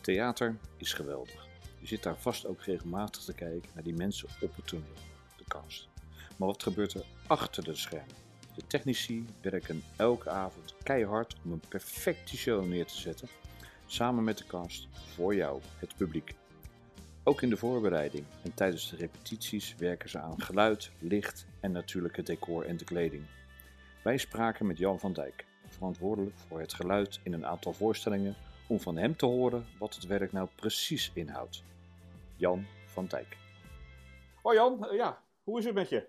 Theater is geweldig. Je zit daar vast ook regelmatig te kijken naar die mensen op het toneel, de cast. Maar wat gebeurt er achter de schermen? De technici werken elke avond keihard om een perfecte show neer te zetten, samen met de cast, voor jou, het publiek. Ook in de voorbereiding en tijdens de repetities werken ze aan geluid, licht en natuurlijk het decor en de kleding. Wij spraken met Jan van Dijk, verantwoordelijk voor het geluid in een aantal voorstellingen, om van hem te horen wat het werk nou precies inhoudt. Jan van Dijk. Hoi Jan, Eh, ja, hoe is het met je?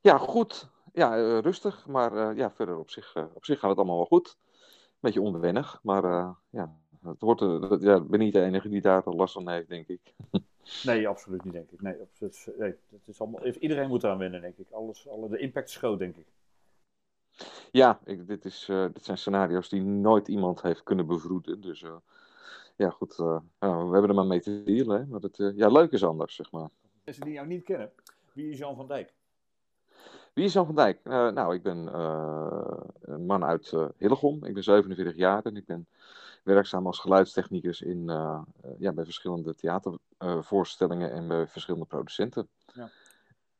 Ja, goed. Ja, eh, rustig, maar eh, ja, verder op zich, op zich gaat het allemaal wel goed. Beetje onwennig, maar eh, ja, het wordt, ja, ik ben niet de enige die daar last van heeft, denk ik. Nee, absoluut niet, denk ik. Nee, het is, nee, het is allemaal, iedereen moet eraan wennen, denk ik. Alles, alle, de impact is groot, denk ik. Ja, ik, dit, is, eh, dit zijn scenario's die nooit iemand heeft kunnen bevroeden. Dus eh, ja, goed, eh, we hebben er maar mee te dealen. Hè? Maar het, ja, leuk is anders, zeg maar. Mensen die jou niet kennen, wie is Jan van Dijk? Wie is Jan van Dijk? Nou, ik ben een man uit Hillegom. Ik ben 47 jaar en ik ben werkzaam als geluidstechnicus in, ja, bij verschillende theatervoorstellingen en bij verschillende producenten. Ja.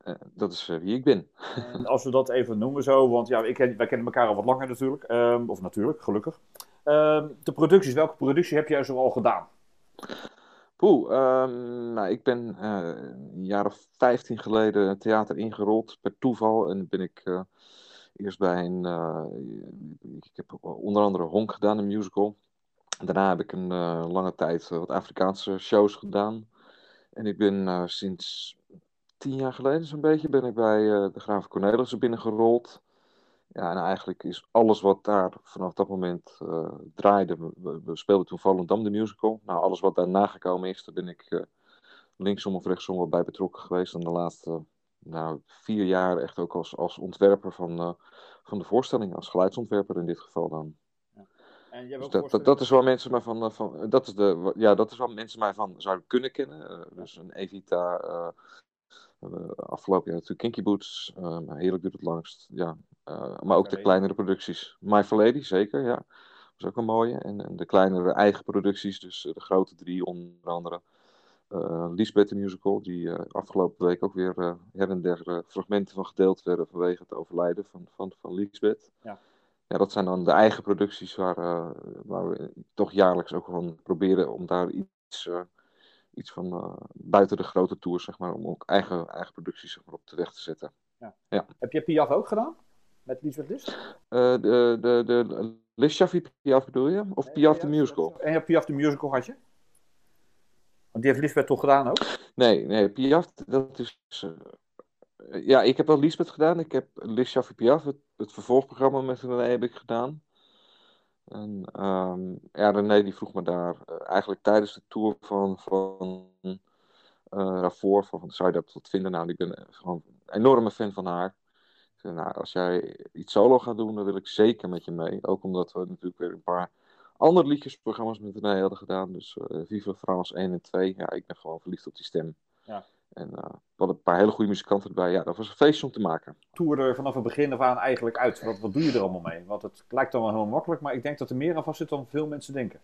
Eh, dat is eh, wie ik ben. En als we dat even noemen zo, want ja, ik ken, wij kennen elkaar al wat langer natuurlijk. Ehm, of natuurlijk, gelukkig. Ehm, de producties, welke productie heb jij zo al gedaan? Poeh, ehm, nou, ik ben eh, een jaar of 15 geleden theater ingerold per toeval. En ben ik eerst bij een. ik heb onder andere Honk gedaan, een musical. Daarna heb ik een lange tijd wat Afrikaanse shows gedaan. En ik ben sinds tien jaar geleden zo'n beetje ben ik bij eh, de Graaf Cornelissen binnengerold. Ja, en eigenlijk is alles wat daar vanaf dat moment eh, draaide. We, speelden toen Volendam de musical. Nou, alles wat daarna gekomen is, daar ben ik eh, linksom of rechtsom wel bij betrokken geweest. En de laatste nou, vier jaar echt ook als, als ontwerper van, van de voorstelling, als geluidsontwerper in dit geval dan. En Dus dat, dat, dat is waar mensen mij van, van dat is de, ja, dat is waar mensen mij van zouden kunnen kennen. Dus een Evita, afgelopen jaar natuurlijk Kinky Boots, eh, maar heerlijk duurt het langst. Ja, eh, maar ook de kleinere producties. My Fair Lady, zeker, ja. Dat is ook een mooie. En, en de kleinere eigen producties, dus eh, de grote drie onder andere. Eh Lisbeth de musical, die afgelopen week ook weer eh, her en der fragmenten van gedeeld werden vanwege het overlijden van, van, van Lisbeth. Ja. Ja, dat zijn dan de eigen producties waar, waar we toch jaarlijks ook gewoon proberen om daar iets, iets van eh, buiten de grote tours, zeg maar, om ook eigen, eigen producties zeg maar, op de weg te zetten. Heb je Piaf ook gedaan? Met Lisbeth List? Eh, de, de, de Piaf bedoel je? Of Piaf de musical? En ja, Piaf de musical had je? Want die heeft Lisbeth toch gedaan ook? Nee, nee, Piaf, dat is. eh, ja, ik heb wel Lisbeth gedaan. Ik heb Lis Shaffi Piaf, het, het vervolgprogramma met René heb ik gedaan. En ehm, ja, René die vroeg me daar eh, eigenlijk tijdens de tour van, van Ravoor, van, van zou je dat wat vinden? Nou, ik ben gewoon een enorme fan van haar. Ik nou, als jij iets solo gaat doen, dan wil ik zeker met je mee. Ook omdat we natuurlijk weer een paar andere liedjesprogramma's met René hadden gedaan. Dus eh Vive France 1 en 2. Ja, ik ben gewoon verliefd op die stem. Ja. En eh, we hadden een paar hele goede muzikanten erbij. Ja, dat was een feestje om te maken. Tour er vanaf het begin af aan eigenlijk uit. Wat, wat doe je er allemaal mee? Want het lijkt dan wel heel makkelijk, maar ik denk dat er meer aan vast zit dan veel mensen denken.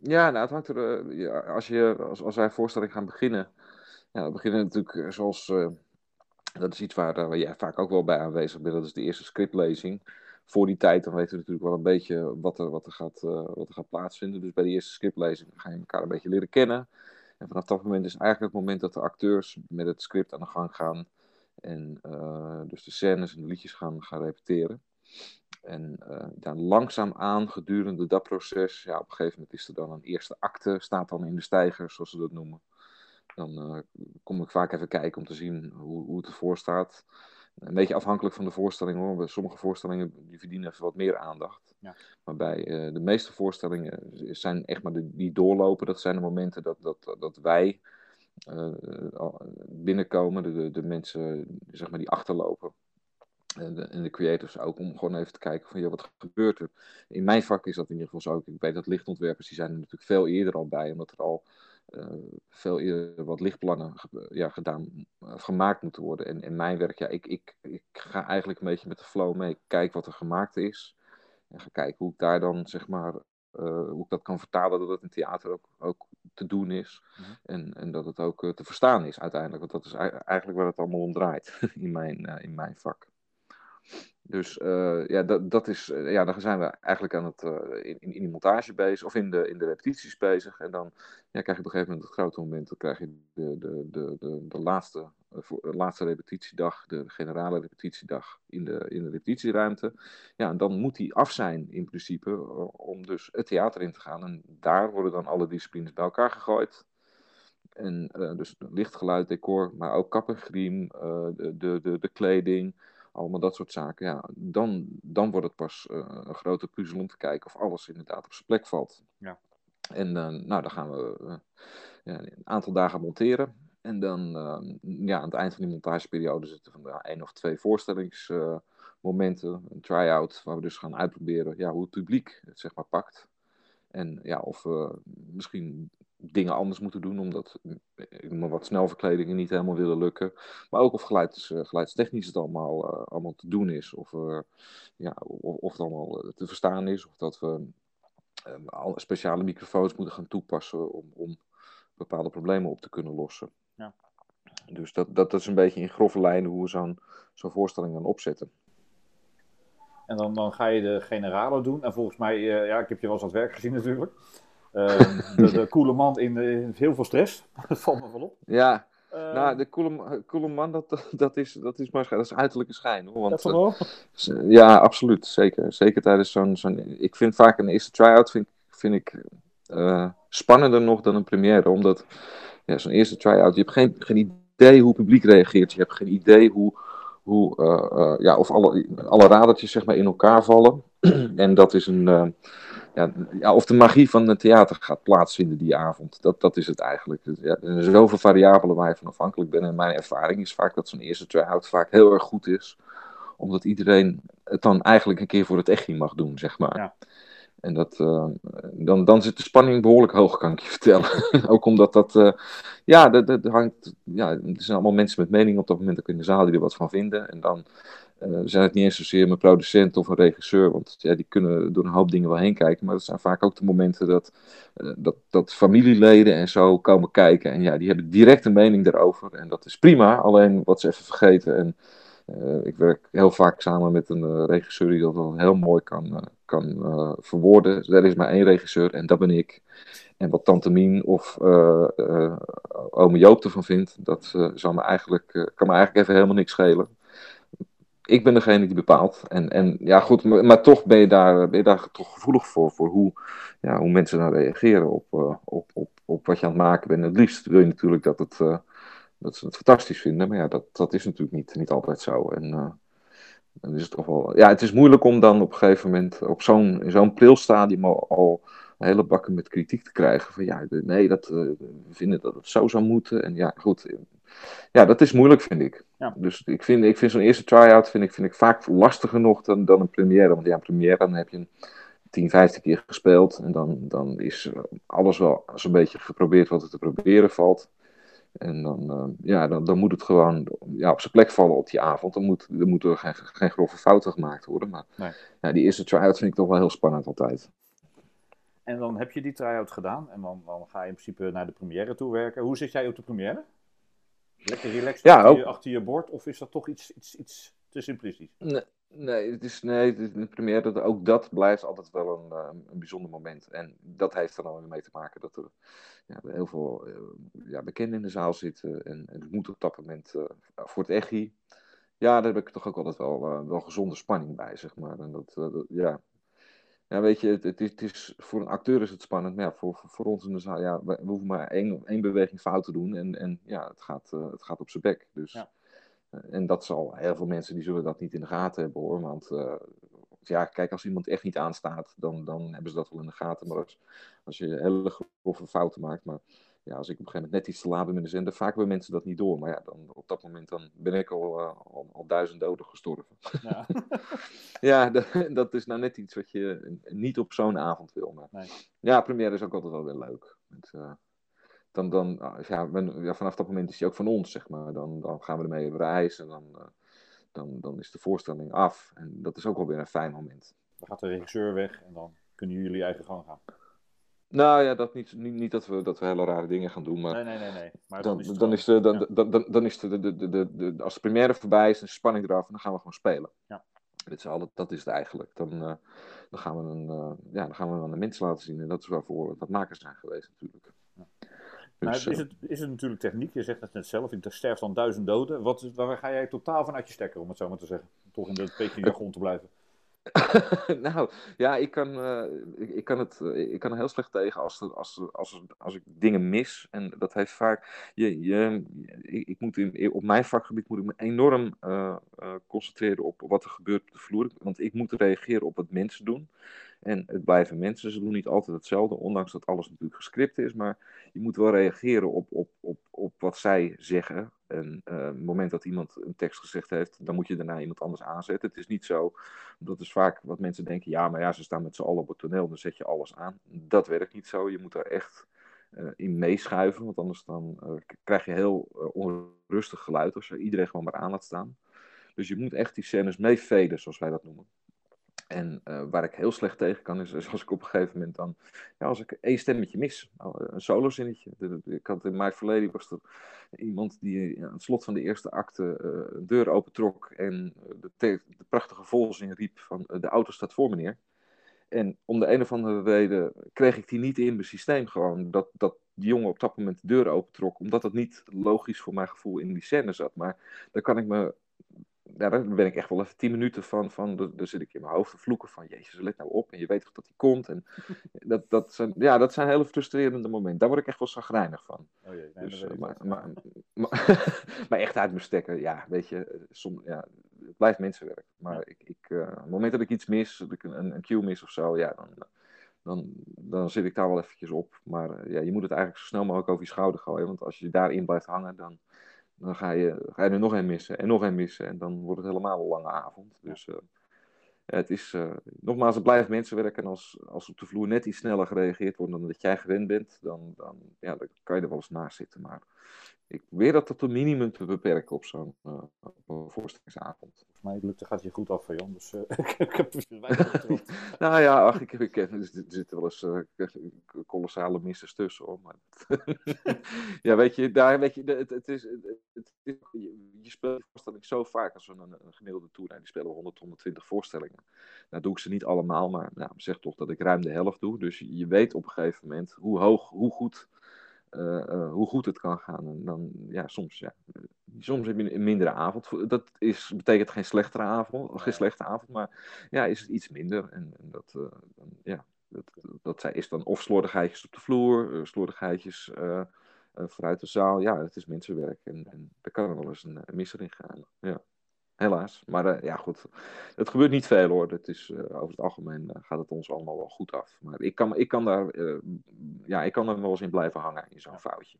Ja, nou, het hangt er. eh, ja, als, je, als, als wij een voorstelling gaan beginnen. Ja, we beginnen natuurlijk eh, zoals. dat is iets waar, waar jij vaak ook wel bij aanwezig bent. Dat is de eerste scriptlezing. Voor die tijd dan weten we natuurlijk wel een beetje wat er, wat er, gaat, wat er gaat plaatsvinden. Dus bij de eerste scriptlezing ga je elkaar een beetje leren kennen. En vanaf dat moment is eigenlijk het moment dat de acteurs met het script aan de gang gaan. En eh, dus de scènes en de liedjes gaan, gaan repeteren. En eh, dan langzaamaan gedurende dat proces, ja, op een gegeven moment is er dan een eerste acte, staat dan in de stijger, zoals ze dat noemen. Dan eh, kom ik vaak even kijken om te zien hoe, hoe het ervoor staat. Een beetje afhankelijk van de voorstelling hoor. Bij sommige voorstellingen die verdienen even wat meer aandacht. Ja. Maar bij eh, de meeste voorstellingen zijn echt maar de, die doorlopen. Dat zijn de momenten dat, dat, dat wij eh, binnenkomen, de, de, mensen zeg maar, die achterlopen. En de, en de creators ook, om gewoon even te kijken van, ja, wat gebeurt er? In mijn vak is dat in ieder geval zo. Ik weet dat lichtontwerpers, die zijn er natuurlijk veel eerder al bij, omdat er al veel eerder wat lichtplannen ja, gedaan, of gemaakt moeten worden. En in mijn werk, ja, ik, ik, ik ga eigenlijk een beetje met de flow mee. Ik kijk wat er gemaakt is. En ga kijken hoe ik daar dan, zeg maar, hoe ik dat kan vertalen dat het in theater ook, ook te doen is. Mhm. En, en dat het ook te verstaan is uiteindelijk. Want dat is eigenlijk waar het allemaal om draait in mijn, in mijn vak. Dus uh, ja, dat, dat is, uh, ja, dan zijn we eigenlijk aan het, uh, in, in die montage bezig, of in de, in de repetities bezig. En dan ja, krijg je op een gegeven moment het grote moment, dan krijg je de, de, de, de, de laatste, laatste repetitiedag, de generale repetitiedag in de, in de repetitieruimte. Ja, en dan moet die af zijn in principe, om dus het theater in te gaan. En daar worden dan alle disciplines bij elkaar gegooid. En dus licht, geluid, decor, maar ook kap en griem, de, de, de, de kleding allemaal dat soort zaken, ja, dan, dan wordt het pas uh, een grote puzzel om te kijken of alles inderdaad op zijn plek valt. Ja. En uh, nou, dan gaan we uh, ja, een aantal dagen monteren. En dan ja, aan het eind van die montageperiode zitten van ja, één of twee voorstellingsmomenten, een try-out, waar we dus gaan uitproberen ja, hoe het publiek het zeg maar pakt. En ja, of we misschien dingen anders moeten doen, omdat me wat snelverkledingen niet helemaal willen lukken. Maar ook of geluids, uh, geluidstechnisch het allemaal, uh, allemaal te doen is, of, uh, ja, of, of, het allemaal te verstaan is, of dat we speciale microfoons moeten gaan toepassen om, om bepaalde problemen op te kunnen lossen. Ja. Dus dat, dat is een beetje in grove lijnen hoe we zo'n zo'n voorstelling gaan opzetten. En dan, dan ga je de generale doen. En volgens mij, ja, ik heb je wel eens aan het werk gezien natuurlijk. Uh, de, de coole man in, in, heel veel stress. dat valt me wel op. Ja, uh, nou, de coole man, dat, dat, is, dat, is maar, dat is uiterlijke schijn. Hoor, want? Uh, ja, absoluut. Zeker. Zeker tijdens zo'n. zo'n ik vind vaak een eerste try-out vind, vind ik spannender nog dan een première. Omdat ja, zo'n eerste try-out, je hebt geen, geen idee hoe het publiek reageert. Je hebt geen idee hoe. hoe ja, of alle, alle radertjes zeg maar, in elkaar vallen. en dat is een ja, ja, of de magie van het theater gaat plaatsvinden die avond. Dat, dat is het eigenlijk. Ja, er zijn zoveel variabelen waar je van afhankelijk bent. En mijn ervaring is vaak dat zo'n eerste try-out vaak heel erg goed is. Omdat iedereen het dan eigenlijk een keer voor het echtje mag doen, zeg maar. Ja. En dat, uh, dan, dan zit de spanning behoorlijk hoog, kan ik je vertellen. Ook omdat dat, uh, ja, dat, dat hangt, ja, er zijn allemaal mensen met mening op dat moment ook in de zaal die er wat van vinden. En dan uh, zijn het niet eens zozeer mijn producent of een regisseur, want ja, die kunnen door een hoop dingen wel heen kijken. Maar dat zijn vaak ook de momenten dat, dat, dat familieleden en zo komen kijken. En ja, die hebben direct een mening daarover. En dat is prima, alleen wat ze even vergeten. En uh, ik werk heel vaak samen met een uh, regisseur die dat wel heel mooi kan, uh, kan verwoorden. Er is maar één regisseur en dat ben ik. En wat Tante Mien of ome Joop ervan vindt, dat zal me eigenlijk, kan me eigenlijk even helemaal niks schelen. Ik ben degene die bepaalt. En, en ja, goed, maar, toch ben je, daar, ben je daar toch gevoelig voor, voor hoe, ja, hoe mensen dan reageren op, op, op, op wat je aan het maken bent. Het liefst wil je natuurlijk dat het dat ze het fantastisch vinden. Maar ja, dat, dat is natuurlijk niet, niet altijd zo. En uh, dan is het toch wel. Ja, het is moeilijk om dan op een gegeven moment op zo'n, in zo'n prilstadium al, al hele bakken met kritiek te krijgen. Van ja, nee, dat, we vinden dat het zo zou moeten. En ja, goed. Ja, dat is moeilijk, vind ik. Ja. Dus ik vind, ik vind zo'n eerste try-out vind ik, vind ik vaak lastiger nog dan, dan een première. Want ja, een première, dan heb je een 10, 15 keer gespeeld. En dan, dan is alles wel zo'n beetje geprobeerd wat er te proberen valt. En dan, uh, ja, dan, dan moet het gewoon ja, op zijn plek vallen op die avond. Dan moet, er moeten geen, geen grove fouten gemaakt worden. Maar nee. ja, die eerste try-out vind ik toch wel heel spannend altijd. En dan heb je die try-out gedaan. En dan, dan ga je in principe naar de première toe werken. Hoe zit jij op de première? Lekker relaxed ja, achter, je, achter je bord? Of is dat toch iets, iets, iets te simplistisch? Nee, nee, het is, nee het is de première, dat, ook dat blijft altijd wel een, uh, een bijzonder moment. En dat heeft er dan weer mee te maken dat er ja, heel veel uh, ja, bekenden in de zaal zitten. En, en het moet op dat moment uh, voor het echi. Ja, daar heb ik toch ook altijd wel, wel gezonde spanning bij, zeg maar. En dat, dat ja. Ja, weet je, het, het, is, het, is, voor een acteur is het spannend, maar ja, voor, voor ons in de zaal, ja, we, we hoeven maar één, één beweging fout te doen en, en ja, het gaat, het gaat op zijn bek. Dus, ja. En dat zal heel veel mensen die zullen dat niet in de gaten hebben hoor. Want uh, ja, kijk, als iemand echt niet aanstaat, dan, dan hebben ze dat wel in de gaten. Maar als, als je hele grove fouten maakt. Maar ja, als ik op een gegeven moment net iets te laat ben met de zender, vaak hebben mensen dat niet door. Maar ja, dan, op dat moment dan ben ik al, uh, al, al, duizend doden gestorven. Ja, ja dat, dat, is nou net iets wat je niet op zo'n avond wil. Maar nee. ja, première is ook altijd wel weer leuk. Met, uh, dan, dan ja, ben, ja, vanaf dat moment is hij ook van ons, zeg maar. Dan, dan gaan we ermee op reis en dan, uh, dan, dan is de voorstelling af. En dat is ook wel weer een fijn moment. Dan gaat de regisseur weg en dan kunnen jullie eigen gang gaan. Nou ja, dat niet, niet, niet dat, we, dat we hele rare dingen gaan doen, maar, Nee, nee, nee. nee. Maar dan, dan is dan de, dan, ja. dan, dan, dan is de, de, de, de, de, als de première voorbij is en de spanning eraf, dan gaan we gewoon spelen. Ja. Met z'n allen, dat is het eigenlijk. Dan, eh, dan, gaan we een, eh, ja, dan gaan we aan de mensen laten zien en dat is waarvoor we wat makers zijn geweest natuurlijk. Dus, is, eh, het, is het natuurlijk techniek, je zegt het net zelf, er sterft dan duizend doden. Wat, waar ga jij totaal van uit je stekker, om het zo maar te zeggen? Toch in de Peking jargon te blijven. nou, ja, ik kan, eh, ik, kan het, eh, ik kan er heel slecht tegen als, als, als, als ik dingen mis. En dat heeft vaak, je, je, ik, moet in, op mijn vakgebied moet ik me enorm eh, concentreren op wat er gebeurt op de vloer. Want ik moet reageren op wat mensen doen. En het blijven mensen, ze doen niet altijd hetzelfde, ondanks dat alles natuurlijk gescript is. Maar je moet wel reageren op, op, op, op wat zij zeggen. En op het moment dat iemand een tekst gezegd heeft, dan moet je daarna iemand anders aanzetten. Het is niet zo, dat is vaak wat mensen denken, ja, maar ja, ze staan met z'n allen op het toneel, dan zet je alles aan. Dat werkt niet zo, je moet er echt eh, in meeschuiven, want anders dan eh, krijg je heel onrustig geluid als je iedereen gewoon maar aan laat staan. Dus je moet echt die scènes meefaden, zoals wij dat noemen. En eh, waar ik heel slecht tegen kan, is als ik op een gegeven moment dan, ja, als ik één stemmetje mis, nou, een solozinnetje. Ik had in mijn verleden was er iemand die aan het slot van de eerste acte eh, een deur opentrok en eh, de, de prachtige volzin riep van eh, de auto staat voor meneer. En om de een of andere reden kreeg ik die niet in mijn systeem gewoon, dat, dat die jongen op dat moment de deur opentrok, omdat dat niet logisch voor mijn gevoel in die scène zat. Maar daar kan ik me ja, daar ben ik echt wel even tien minuten van, van daar zit ik in mijn hoofd te vloeken van, jezus, let nou op, en je weet toch dat hij komt. En dat, dat, zijn, ja, dat zijn hele frustrerende momenten. Daar word ik echt wel zagrijnig van. Oh jee, nee, Dus, eh, maar, maar, maar, maar echt uit mijn stekker, ja, weet je, eh, som, ja, het blijft mensenwerk. Maar ik, ik, eh, op het moment dat ik iets mis, dat ik een, een cue mis of zo, ja, dan, dan, dan zit ik daar wel eventjes op. Maar ja, je moet het eigenlijk zo snel mogelijk over je schouder gooien, want als je daarin blijft hangen, dan, dan ga je, ga je er nog een missen en nog een missen. En dan wordt het helemaal een lange avond. Dus eh, het is, eh, nogmaals, het blijft mensenwerk. En als, als op de vloer net iets sneller gereageerd wordt dan dat jij gewend bent, dan, dan, ja, dan kan je er wel eens naast zitten. Maar ik probeer dat tot een minimum te beperken op zo'n een voorstellingsavond. Volgens mij lukt, gaat je goed af, Jan. Dus eh, ik heb er. Nou ja, ach, ik, ik, er zitten wel eens eh, kolossale missers tussen. Hoor, maar ja, weet je, daar, weet je het, het is, het, is, je, je speelt die voorstelling zo vaak als we een, een gemiddelde tour. Die spelen 100, 120 voorstellingen. Nou doe ik ze niet allemaal, maar nou, zeg toch dat ik ruim de helft doe. Dus je weet op een gegeven moment hoe hoog, hoe goed, uh, uh, hoe goed het kan gaan. En dan, ja, soms, ja, soms heb je een mindere avond. Dat is, betekent geen slechtere avond, geen slechte avond, maar ja, is het iets minder. En, en dat, uh, dan, ja, dat, dat is dan of slordigheidjes op de vloer, slordigheidjes uh, vanuit de zaal. Ja, het is mensenwerk en, en daar kan er wel eens een, een misser in gaan. Ja. Helaas. Maar uh, ja, goed. Het gebeurt niet veel hoor. Het is, uh, over het algemeen uh, gaat het ons allemaal wel goed af. Maar ik kan, ik kan, daar, ja, ik kan er wel eens in blijven hangen in zo'n foutje.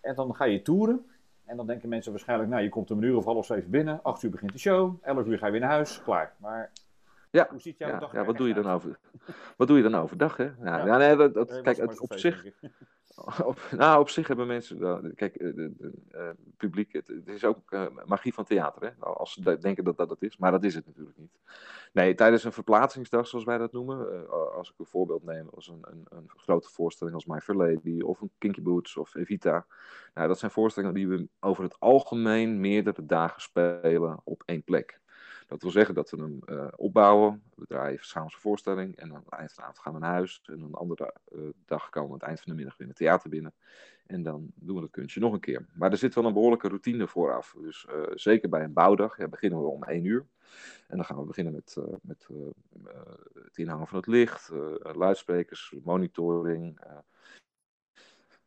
En dan ga je toeren. En dan denken mensen waarschijnlijk, nou, je komt om een uur of half zeven binnen. Acht uur begint de show. Elf uur ga je weer naar huis. Klaar. Maar ja, hoe ziet jouw ja, dag ja, wat doe je dan over? Wat doe je dan overdag, hè? Nou, ja. nee, dat, dat, kijk, het, op zich... Op, nou, op zich hebben mensen, uh, kijk, uh, de, de, uh, publiek, het, het, is ook uh, magie van theater, hè? Nou, als ze denken dat dat het is, maar dat is het natuurlijk niet. Nee, tijdens een verplaatsingsdag, zoals wij dat noemen, als ik een voorbeeld neem, als een, een, een, grote voorstelling als My Fair Lady, of een Kinky Boots, of Evita, nou, dat zijn voorstellingen die we over het algemeen meerdere dagen spelen op één plek. Dat wil zeggen dat we hem uh, opbouwen. We draaien s'avonds voorstelling. En dan aan het eind van de avond gaan we naar huis. En een andere uh, dag komen we aan het eind van de middag weer in het theater binnen. En dan doen we dat kunstje nog een keer. Maar er zit wel een behoorlijke routine vooraf. Dus uh, zeker bij een bouwdag ja, beginnen we om één uur. En dan gaan we beginnen met, met het inhangen van het licht, luidsprekers, monitoring.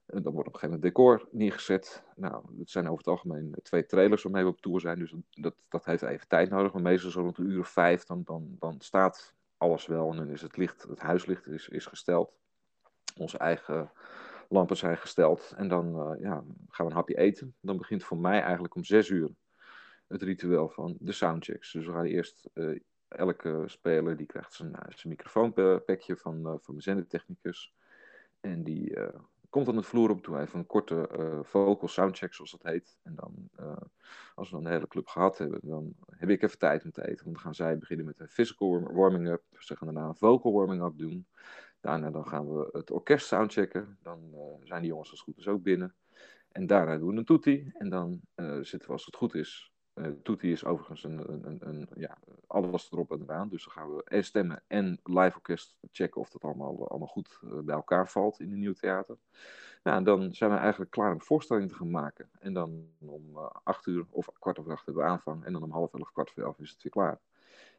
En dan wordt op een gegeven moment decor neergezet. Nou, het zijn over het algemeen twee trailers waarmee we op tour zijn. Dus dat, dat heeft even tijd nodig. Maar meestal zo rond een uur of vijf, dan, dan, dan staat alles wel. En dan is het licht, het huislicht is, is gesteld. Onze eigen lampen zijn gesteld. En dan uh, ja, gaan we een hapje eten. Dan begint voor mij eigenlijk om zes uur het ritueel van de soundchecks. Dus we gaan eerst... Uh, elke speler die krijgt zijn, zijn microfoonpakje van, van mijn zendertechnicus. En die, komt dan het vloer op toe, even een korte uh, vocal soundcheck, zoals dat heet. En dan, uh, als we dan de hele club gehad hebben, dan heb ik even tijd om te eten. Want dan gaan zij beginnen met een physical warming-up. Ze gaan daarna een vocal warming-up doen. Daarna dan gaan we het orkest soundchecken. Dan uh, zijn die jongens als goed is ook binnen. En daarna doen we een toetie. En dan zitten we, als het goed is, uh, Toetie is overigens een, een, een, een, ja, alles erop en eraan. Dus dan gaan we en stemmen en live orkest checken of dat allemaal, allemaal goed uh, bij elkaar valt in een nieuw theater. Nou, dan zijn we eigenlijk klaar om voorstelling te gaan maken. En dan om acht uur of kwart over acht hebben we aanvang. En dan om half elf, kwart voor elf is het weer klaar.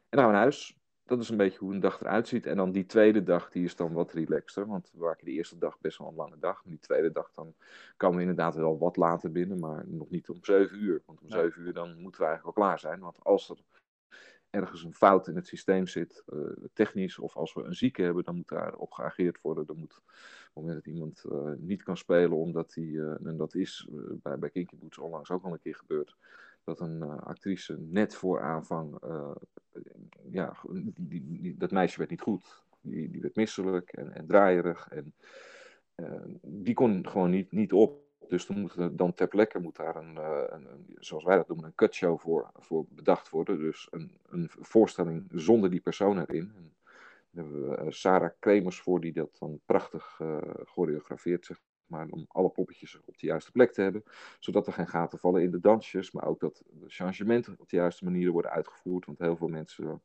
En dan gaan we naar huis dat is een beetje hoe een dag eruit ziet. En dan die tweede dag, die is dan wat relaxter. Want we maken de eerste dag best wel een lange dag. En die tweede dag, dan komen we inderdaad wel wat later binnen. Maar nog niet om zeven uur. Want om zeven uur, dan moeten we eigenlijk al klaar zijn. Want als er ergens een fout in het systeem zit, uh, technisch, of als we een zieke hebben, dan moet daarop geageerd worden. Dan moet, op het moment dat iemand uh, niet kan spelen, omdat hij, uh, en dat is bij, bij Kinky Boots onlangs ook al een keer gebeurd, dat een actrice net voor aanvang ja, die, die, dat meisje werd niet goed. Die, die werd misselijk en, en draaierig. En uh, die kon gewoon niet, niet op. Dus dan, moet, dan ter plekke moet daar een, uh, een, zoals wij dat noemen, een cutshow voor, voor bedacht worden. Dus een, een voorstelling zonder die persoon erin. En daar hebben we uh, Sarah Kremers voor, die dat dan prachtig choreografeert, zeg maar, om alle poppetjes op de juiste plek te hebben. Zodat er geen gaten vallen in de dansjes, maar ook dat de changementen op de juiste manier worden uitgevoerd. Want heel veel mensen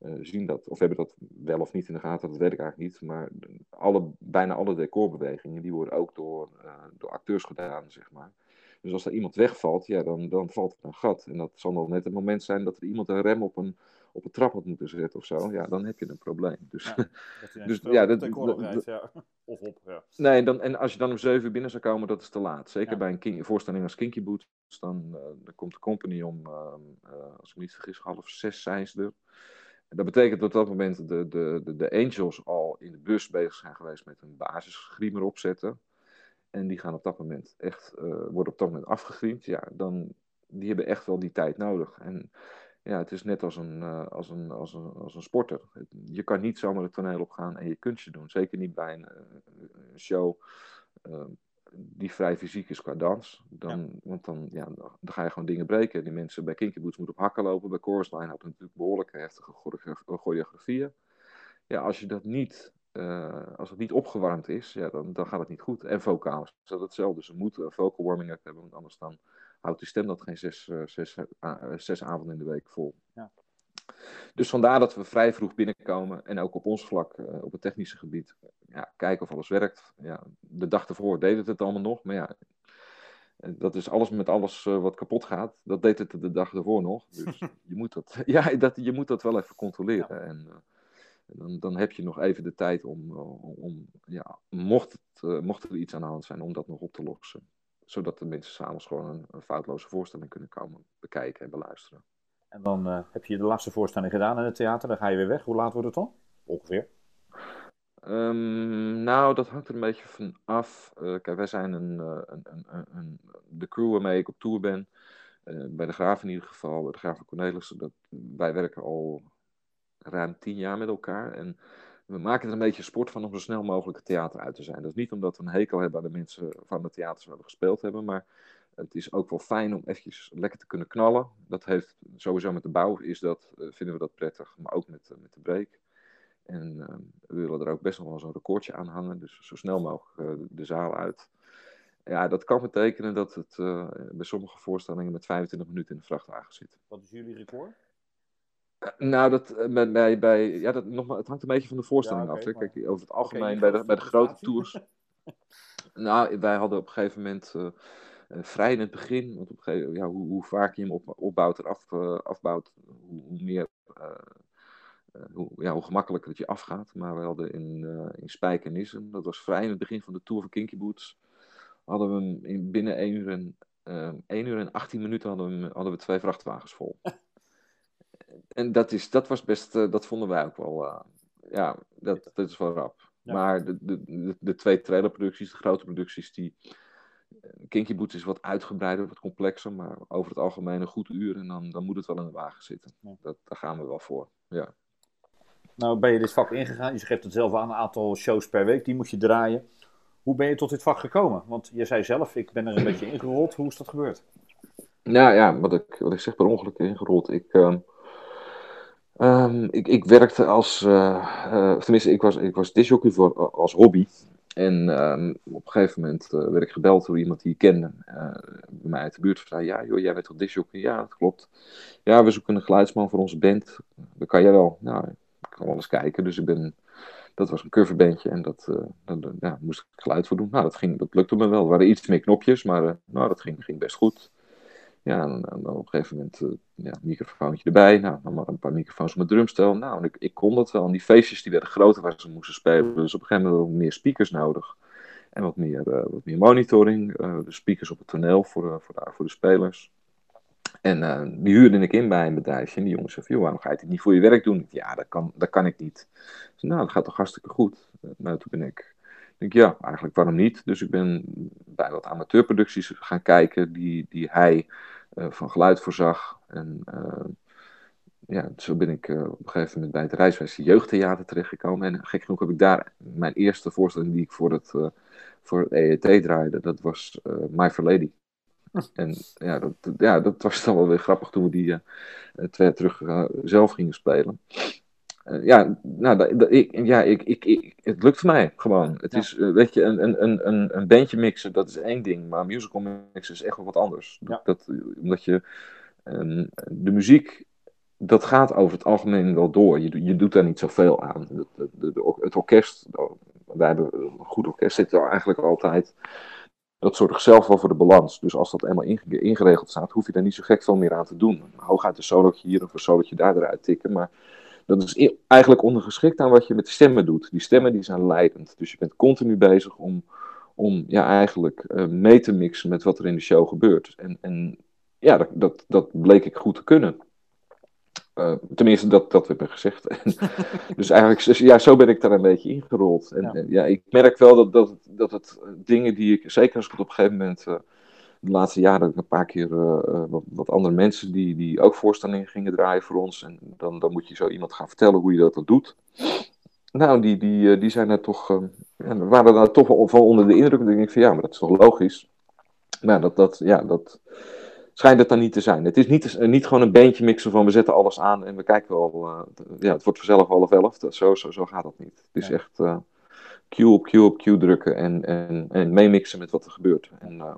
uh, zien dat, of hebben dat wel of niet in de gaten, dat weet ik eigenlijk niet. Maar alle, bijna alle decorbewegingen, die worden ook door, uh, door acteurs gedaan, zeg maar. Dus als er iemand wegvalt, ja, dan, dan valt er een gat. En dat zal dan net het moment zijn dat er iemand een rem op een, op een trap had moeten zetten of zo. Ja, dan heb je een probleem. Dus ja, dus, ja, dat, ja. Of op, ja. Nee, dan, en als je dan om zeven uur binnen zou komen, dat is te laat. Zeker bij een king, voorstelling als Kinky Boots, dan, uh, dan komt de company om, uh, als ik me niet vergis, half zes zijn ze er. Dat betekent dat op dat moment de, de, de, de Angels al in de bus bezig zijn geweest met een basisgriemer opzetten. En die gaan op dat moment echt, uh, worden op dat moment afgegriemd. Ja, dan, die hebben echt wel die tijd nodig. En ja, het is net als een, uh, als een, als een, als een sporter. Je kan niet zomaar het toneel opgaan en je kunstje doen. Zeker niet bij een, een show die vrij fysiek is qua dans. Dan, ja. Want dan, ja, dan ga je gewoon dingen breken. Die mensen bij Kinky Boots moeten op hakken lopen. Bij Chorus Line hadden natuurlijk behoorlijk heftige choreografieën. Ja, als je dat niet, uh, als het niet opgewarmd is, ja, dan, dan gaat het niet goed. En vocaal is dat hetzelfde. Ze moeten een vocal warming up hebben, want anders dan houdt die stem dat geen zes, uh, zes, uh, zes avonden in de week vol. Ja. Dus vandaar dat we vrij vroeg binnenkomen en ook op ons vlak, uh, op het technische gebied, ja, kijken of alles werkt. Ja, de dag ervoor deed het het allemaal nog, maar ja, dat is alles met alles uh, wat kapot gaat. Dat deed het de dag ervoor nog. Dus je moet dat, ja, dat, je moet dat wel even controleren. Ja. En uh, dan, dan heb je nog even de tijd om, om, om ja, mocht, het, mocht er iets aan de hand zijn, om dat nog op te lossen. Zodat de mensen s'avonds gewoon een, een foutloze voorstelling kunnen komen bekijken en beluisteren. En dan uh, heb je de laatste voorstelling gedaan in het theater. Dan ga je weer weg. Hoe laat wordt het dan? Ongeveer. Um, nou, dat hangt er een beetje van af. Uh, kijk, wij zijn een, uh, een, een, een, de crew waarmee ik op tour ben. bij de Graaf in ieder geval, bij de Graaf van Cornelissen. Dat, wij werken al ruim tien jaar met elkaar. En we maken er een beetje sport van om zo snel mogelijk het theater uit te zijn. Dat is niet omdat we een hekel hebben aan de mensen van de theaters waar we gespeeld hebben. Maar het is ook wel fijn om eventjes lekker te kunnen knallen. Dat heeft sowieso met de bouw is dat, uh, vinden we dat prettig, maar ook met, uh, met de break. En uh, we willen er ook best nog wel zo'n recordje aan hangen, dus zo snel mogelijk de, de zaal uit. Ja, dat kan betekenen dat het bij sommige voorstellingen met 25 minuten in de vrachtwagen zit. Wat is jullie record? Nou, dat, bij, bij, bij, ja, dat, nog maar, het hangt een beetje van de voorstelling ja, okay, af. Kijk, over het algemeen okay, bij, de, bij de grote tours. nou, wij hadden op een gegeven moment uh, vrij in het begin, want op een gegeven, ja, hoe, hoe vaak je hem op, opbouwt en af, uh, afbouwt, hoe, hoe meer, uh, hoe, ja, hoe gemakkelijker het je afgaat. Maar we hadden in, in Spijkenissem, dat was vrij in het begin van de Tour van Kinky Boots, hadden we hem in, binnen 1 uur, en, 1 uur en 18 minuten hadden we, hadden we twee vrachtwagens vol. en dat, is, dat was best, dat vonden wij ook wel, ja, dat, dat is wel rap. Ja. Maar de, de, de, de, twee trailerproducties, de grote producties, die, Kinky Boots is wat uitgebreider, wat complexer, maar over het algemeen een goed uur en dan, dan moet het wel in de wagen zitten. Ja. Dat, daar gaan we wel voor, ja. Nou ben je dit vak ingegaan, je geeft het zelf aan, een aantal shows per week, die moet je draaien. Hoe ben je tot dit vak gekomen? Want je zei zelf, ik ben er een beetje ingerold. Hoe is dat gebeurd? Nou ja, wat ik, wat ik zeg per ongeluk ingerold. Ik, ehm, ehm, ik, ik werkte als, uh, uh, tenminste, ik was, ik was disjockey voor, als hobby. En ehm, op een gegeven moment werd ik gebeld door iemand die ik kende. bij mij uit de buurt. zei, ja joh, jij bent toch disjockey? Ja, dat klopt. Ja, we zoeken een geluidsman voor onze band. Dat kan jij wel. Nou, ik kan wel eens kijken. Dus ik ben dat was een coverbandje en dat, uh, ja, moest ik geluid voor doen. Nou, dat, ging, dat lukte me wel. Er waren iets meer knopjes, maar nou, dat ging, ging best goed. Ja, en, op een gegeven moment uh, ja, microfoontje erbij. Nou, dan maar een paar microfoons op mijn drumstel. Nou, ik, ik kon dat wel. En die feestjes die werden groter waar ze moesten spelen. Dus op een gegeven moment meer speakers nodig. En wat meer, wat meer monitoring. de speakers op het toneel voor, voor, de, voor de spelers. En die huurde ik in bij een bedrijfje. En die jongen zei: waarom ga je het niet voor je werk doen? Ja, dat kan, dat kan ik niet. Dus, nou, dat gaat toch hartstikke goed. Nou, toen ben ik, denk ja, eigenlijk waarom niet? Dus ik ben bij wat amateurproducties gaan kijken die, die hij uh, van geluid voorzag. En uh, ja, zo ben ik op een gegeven moment bij het Rijswijse Jeugdtheater terechtgekomen. En gek genoeg heb ik daar mijn eerste voorstelling die ik voor het, voor het EET draaide. Dat was My Fair Lady. En ja dat, ja, dat was dan wel weer grappig toen we die twee terug zelf gingen spelen. Uh, ja, nou, dat, ik, ja ik, ik, ik, het lukt mij gewoon. Het ja. is, weet je, een, een, een, een bandje mixen, dat is één ding. Maar musical mixen is echt wel wat anders. Ja. Dat, omdat je um, de muziek, dat gaat over het algemeen wel door. Je, je doet daar niet zoveel aan. De, de, de, het orkest, wij hebben een goed orkest, zit er eigenlijk altijd dat zorgt zelf wel voor de balans. Dus als dat eenmaal ingeregeld staat, hoef je daar niet zo gek veel meer aan te doen. Hooguit een solootje hier of een solootje daar eruit tikken. Maar dat is eigenlijk ondergeschikt aan wat je met de stemmen doet. Die stemmen die zijn leidend. Dus je bent continu bezig om, om ja, eigenlijk uh, mee te mixen met wat er in de show gebeurt. En, en ja, dat, dat, dat bleek ik goed te kunnen. Uh, tenminste, dat, dat werd me gezegd. dus eigenlijk, ja, zo ben ik daar een beetje ingerold. En ja, ja ik merk wel dat, dat, dat het dingen die ik, zeker als ik het op een gegeven moment, de laatste jaren, een paar keer uh, wat, wat, andere mensen die, die ook voorstellingen gingen draaien voor ons. En dan, dan moet je zo iemand gaan vertellen hoe je dat dan doet. Nou, die, die, die zijn er toch, ja, waren daar toch wel van onder de indruk. En dan denk ik van ja, maar dat is toch logisch. Maar dat, dat, ja, dat, schijnt het dan niet te zijn. Het is niet, niet gewoon een beentje mixen van we zetten alles aan en we kijken wel. Uh, ja, het wordt vanzelf half elf. Zo, zo, zo gaat dat niet. Het is ja. echt uh, cue op cue op cue drukken en, en, en meemixen met wat er gebeurt. En, uh,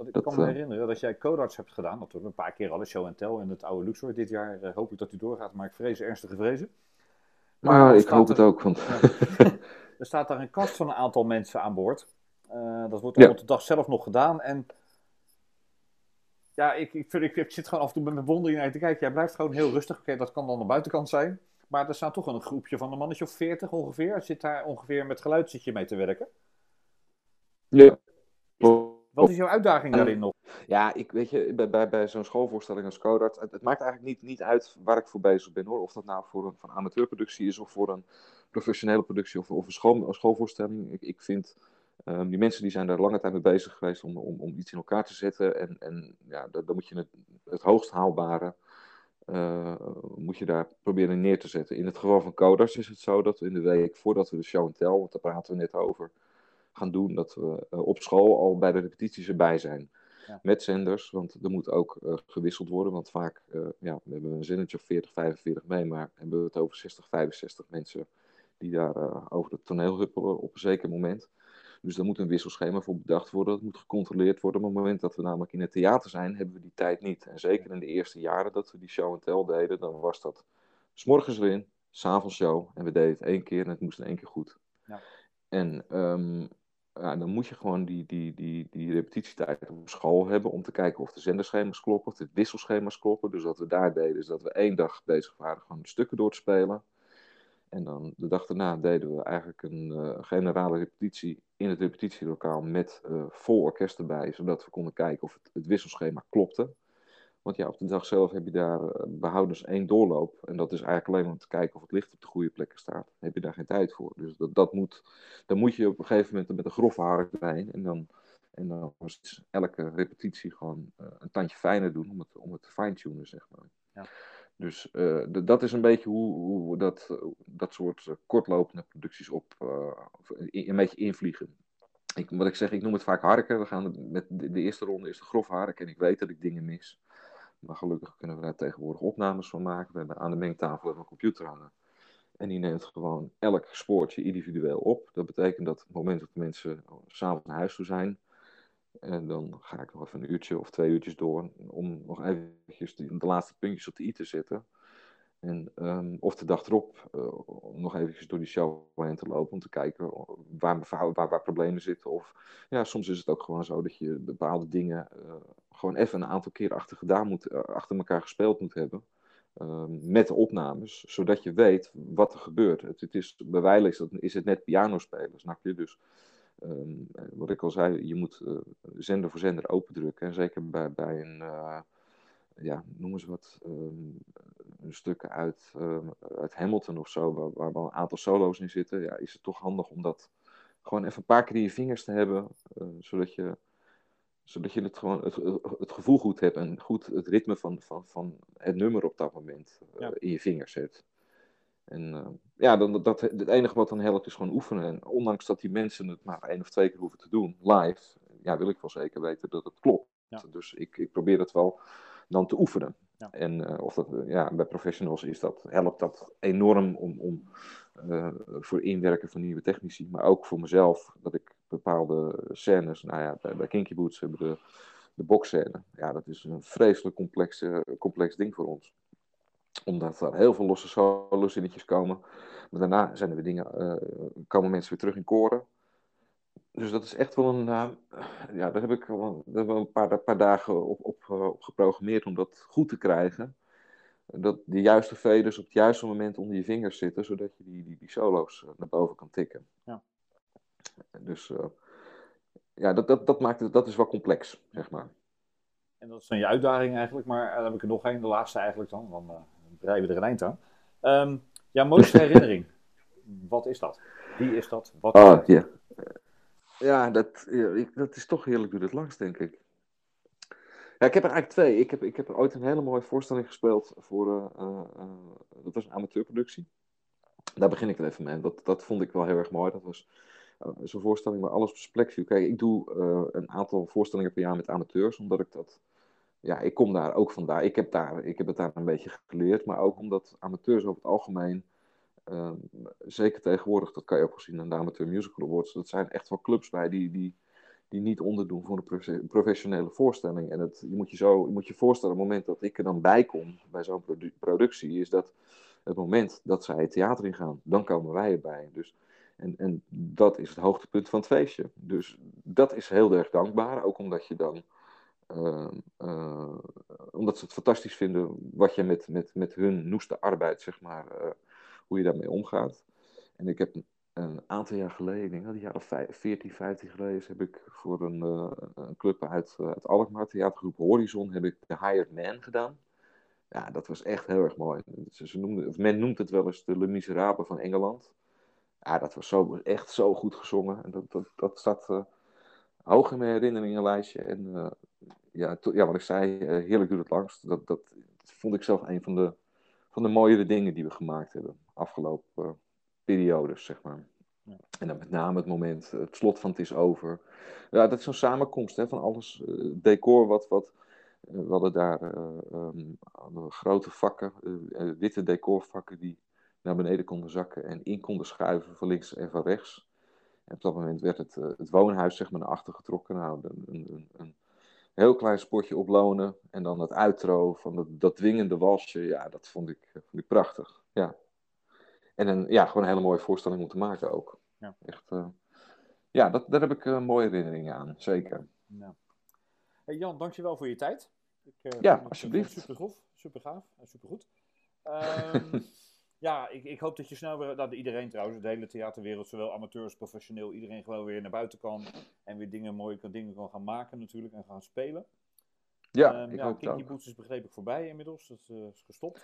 Want ik dat, kan me herinneren dat jij Codarts hebt gedaan. Dat we een paar keer al show en tell in het oude Luxor. Dit jaar hoop ik dat u doorgaat, maar ik vrees ernstige vrezen. Maar, maar ik hoop er, het ook. Want... er staat daar een kast van een aantal mensen aan boord. dat wordt ja. op de dag zelf nog gedaan en ja, ik, ik, ik, ik, zit gewoon af en toe met mijn wondering naar te kijken. Jij blijft gewoon heel rustig. Oké, dat kan dan de buitenkant zijn. Maar er staat toch een groepje van een mannetje of veertig ongeveer. Zit daar ongeveer met geluid zit je mee te werken? Ja. Wat is jouw uitdaging daarin nog? Ja, ik weet je, bij, bij, bij zo'n schoolvoorstelling als Codart, het, het, maakt eigenlijk niet, niet uit waar ik voor bezig ben hoor. Of dat nou voor een van amateurproductie is of voor een professionele productie of, of een, school, een schoolvoorstelling. Ik, ik vind Um, die mensen die zijn daar lange tijd mee bezig geweest om, om, om iets in elkaar te zetten. En, en ja, dan, dan moet je het, het hoogst haalbare uh, moet je daar proberen neer te zetten. In het geval van Coders is het zo dat we in de week voordat we de show en tell, want daar praten we net over, gaan doen, dat we uh, op school al bij de repetities erbij zijn. Ja. Met zenders, want er moet ook uh, gewisseld worden. Want vaak, ja, we hebben een zendertje of 40, 45 mee, maar hebben we het over 60, 65 mensen die daar over het toneel huppelen op een zeker moment. Dus daar moet een wisselschema voor bedacht worden. Dat moet gecontroleerd worden. Maar op het moment dat we namelijk in het theater zijn, hebben we die tijd niet. En zeker in de eerste jaren dat we die show en tell deden, dan was dat s'morgens erin, s'avonds show. En we deden het één keer en het moest in één keer goed. Ja. En um, ja, dan moet je gewoon die, die, die, die repetitietijd op school hebben om te kijken of de zenderschema's kloppen, of de wisselschema's kloppen. Dus wat we daar deden, is dat we één dag bezig waren gewoon stukken door te spelen. En dan de dag daarna deden we eigenlijk een uh, generale repetitie in het repetitielokaal met uh, vol orkest erbij, zodat we konden kijken of het, het, wisselschema klopte. Want ja, op de dag zelf heb je daar uh, behoudens één doorloop. En dat is eigenlijk alleen om te kijken of het licht op de goede plekken staat. Dan heb je daar geen tijd voor. Dus dat, dat moet, dan moet je op een gegeven moment met een grove hark bij. En dan, en dan was elke repetitie gewoon uh, een tandje fijner doen om het, om het te fine-tunen, zeg maar. Ja. Dus uh, dat is een beetje hoe, hoe dat, dat soort kortlopende producties op een beetje invliegen. Ik, wat ik zeg, ik noem het vaak harken. We gaan met de, de, eerste ronde is de grof harken en ik weet dat ik dingen mis. Maar gelukkig kunnen we daar tegenwoordig opnames van maken. We hebben aan de mengtafel een computer hangen. En die neemt gewoon elk spoortje individueel op. Dat betekent dat op het moment dat de mensen s'avonds naar huis toe zijn, en dan ga ik nog even een uurtje of twee uurtjes door om nog eventjes de laatste puntjes op de i te zetten. En, um, of de dag erop uh, nog eventjes door die show heen te lopen om te kijken waar, waar, problemen zitten. Of ja, soms is het ook gewoon zo dat je bepaalde dingen uh, gewoon even een aantal keer achter, gedaan moet, uh, achter elkaar gespeeld moet hebben. Ehm, met de opnames, zodat je weet wat er gebeurt. Het, het is, bij wijle is, dat, is het net piano spelen, snap je? Dus um, wat ik al zei, je moet zender voor zender opendrukken. En zeker bij, bij een, ja, noem eens wat, um, een stukken uit, uit Hamilton of zo, waar, waar wel een aantal solo's in zitten, ja, is het toch handig om dat gewoon even een paar keer in je vingers te hebben, uh, zodat je zodat je het, gewoon het, het gevoel goed hebt en goed het ritme van, van, van het nummer op dat moment uh, ja. in je vingers hebt. En uh, ja, dan, dat, het enige wat dan helpt is gewoon oefenen. En ondanks dat die mensen het maar één of twee keer hoeven te doen, live, ja, wil ik wel zeker weten dat het klopt. Ja. Dus ik, ik probeer het wel dan te oefenen. Ja. En uh, of dat, ja, bij professionals is dat, helpt dat enorm om, om uh, voor inwerken van nieuwe technici, maar ook voor mezelf, dat ik bepaalde scènes, nou ja, bij, bij Kinky Boots hebben we de, de boxscène. Ja, dat is een vreselijk complex, complex ding voor ons omdat er heel veel losse solo-zinnetjes komen. Maar daarna zijn er weer dingen, komen mensen weer terug in koren. Dus dat is echt wel een. Uh, ja, daar heb ik wel, daar een paar, paar dagen op, op, uh, op, geprogrammeerd om dat goed te krijgen. Dat de juiste veders op het juiste moment onder je vingers zitten, zodat je die, die, die solo's naar boven kan tikken. Ja. Dus ja, dat, dat, dat maakt het, dat is wel complex, zeg maar. En dat is dan je uitdaging eigenlijk, maar dan heb ik er nog één, de laatste eigenlijk dan. dan breien we er een eind aan. Um, ja, mooiste herinnering. Wat is dat? Wie is dat? Wat oh? Ja, ja, dat, ik, dat is toch heerlijk doet het langst, denk ik. Ja, ik heb er eigenlijk twee. Ik heb, ik heb er ooit een hele mooie voorstelling gespeeld voor, uh, uh, dat was een amateurproductie. Daar begin ik er even mee. Dat, dat vond ik wel heel erg mooi. Dat was zo'n voorstelling waar alles op plek viel. Kijk, ik doe een aantal voorstellingen per jaar met amateurs, omdat ik dat ja, ik kom daar ook vandaan. Ik heb, daar, ik heb het daar een beetje geleerd, maar ook omdat amateurs over het algemeen, uh, zeker tegenwoordig, dat kan je ook zien aan de Amateur Musical Awards, dat zijn echt wel clubs bij die, die, die niet onderdoen voor een professionele voorstelling. En het, je, moet je, zo, je moet je voorstellen, het moment dat ik er dan bij kom bij zo'n produ productie, is dat het moment dat zij het theater ingaan, dan komen wij erbij. Dus, en, en dat is het hoogtepunt van het feestje. Dus dat is heel erg dankbaar, ook omdat je dan uh, omdat ze het fantastisch vinden wat je met, met, met hun noeste arbeid, zeg maar, uh, hoe je daarmee omgaat. En ik heb een aantal jaar geleden, ik denk dat een jaar of 14, 15 geleden, heb ik voor een, een club uit, uit Alkmaar, theatergroep Horizon, heb ik The Hired Man gedaan. Ja, dat was echt heel erg mooi. Ze, ze of men noemt het wel eens de Le Miserable van Engeland. Ja, dat was zo, echt zo goed gezongen. En dat, dat, dat staat hoog in mijn herinneringenlijstje. En ja, ja, wat ik zei, eh, heerlijk doet het langst. Dat, dat, vond ik zelf een van de, van de mooiere dingen die we gemaakt hebben. Afgelopen uh, periodes, zeg maar. Ja. En dan met name het moment, het slot van het is over. Ja, dat is zo'n samenkomst hè, van alles. Uh, decor wat, wat we hadden daar um, grote vakken, witte decorvakken die naar beneden konden zakken en in konden schuiven van links en van rechts. En op dat moment werd het, het woonhuis zeg maar, naar achter getrokken. Nou, een, een, een heel klein spotje oplonen. En dan het outro van dat, dat dwingende walsje. Ja, dat vond ik, vond ik prachtig. Ja. En een, ja, gewoon een hele mooie voorstelling moeten maken ook. Ja, Echt, uh, ja dat, daar heb ik uh, mooie herinneringen aan. Zeker. Ja. Hey Jan, dankjewel voor je tijd. Ik, uh, ja, alsjeblieft. Super grof, super gaaf en super goed. Um, ja, ik, ik hoop dat je snel weer, dat iedereen trouwens, de hele theaterwereld, zowel amateurs, professioneel, iedereen gewoon weer naar buiten kan. En weer dingen, mooie dingen kan gaan maken natuurlijk en gaan spelen. Ja, um, ik ja, hoop Kinky Boots is begreep ik voorbij inmiddels, dat uh, is gestopt.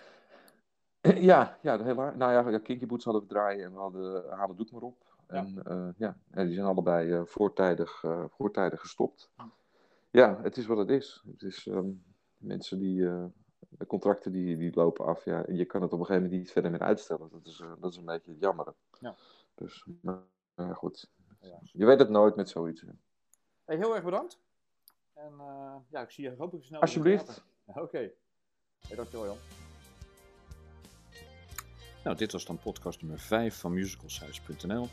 Ja, ja, heel waar. Nou ja, ja, Kinky Boots hadden we draaien en we hadden Halen Doet maar op. En ja, uh, ja en die zijn allebei uh, voortijdig, voortijdig gestopt. Ja, het is wat het is. Het is um, mensen die de contracten die, die lopen af. Ja, je kan het op een gegeven moment niet verder meer uitstellen. Dat is, dat is een beetje jammer. Ja. Dus, maar uh, goed. Ja. Je weet het nooit met zoiets. Hey, heel erg bedankt. En uh, ja, ik zie je hopelijk snel. Alsjeblieft. Oké. Okay. Hey, dankjewel Jan. Nou, dit was dan podcast nummer 5 van musicalsize.nl.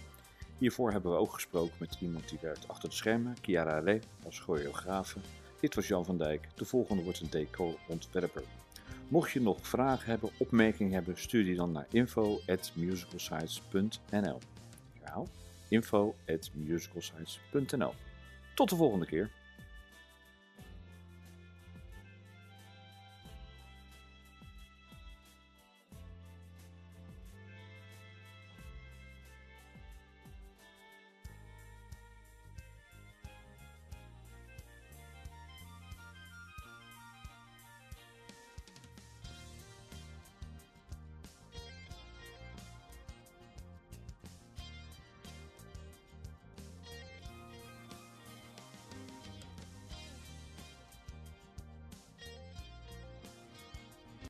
Hiervoor hebben we ook gesproken met iemand die werkt achter de schermen, Chiara Lee, als choreografe. Dit was Jan van Dijk. De volgende wordt een decorontwerper. Mocht je nog vragen hebben, opmerkingen hebben, stuur die dan naar info.musicalsites.nl. Herhaal, info.musicalsites.nl. Tot de volgende keer.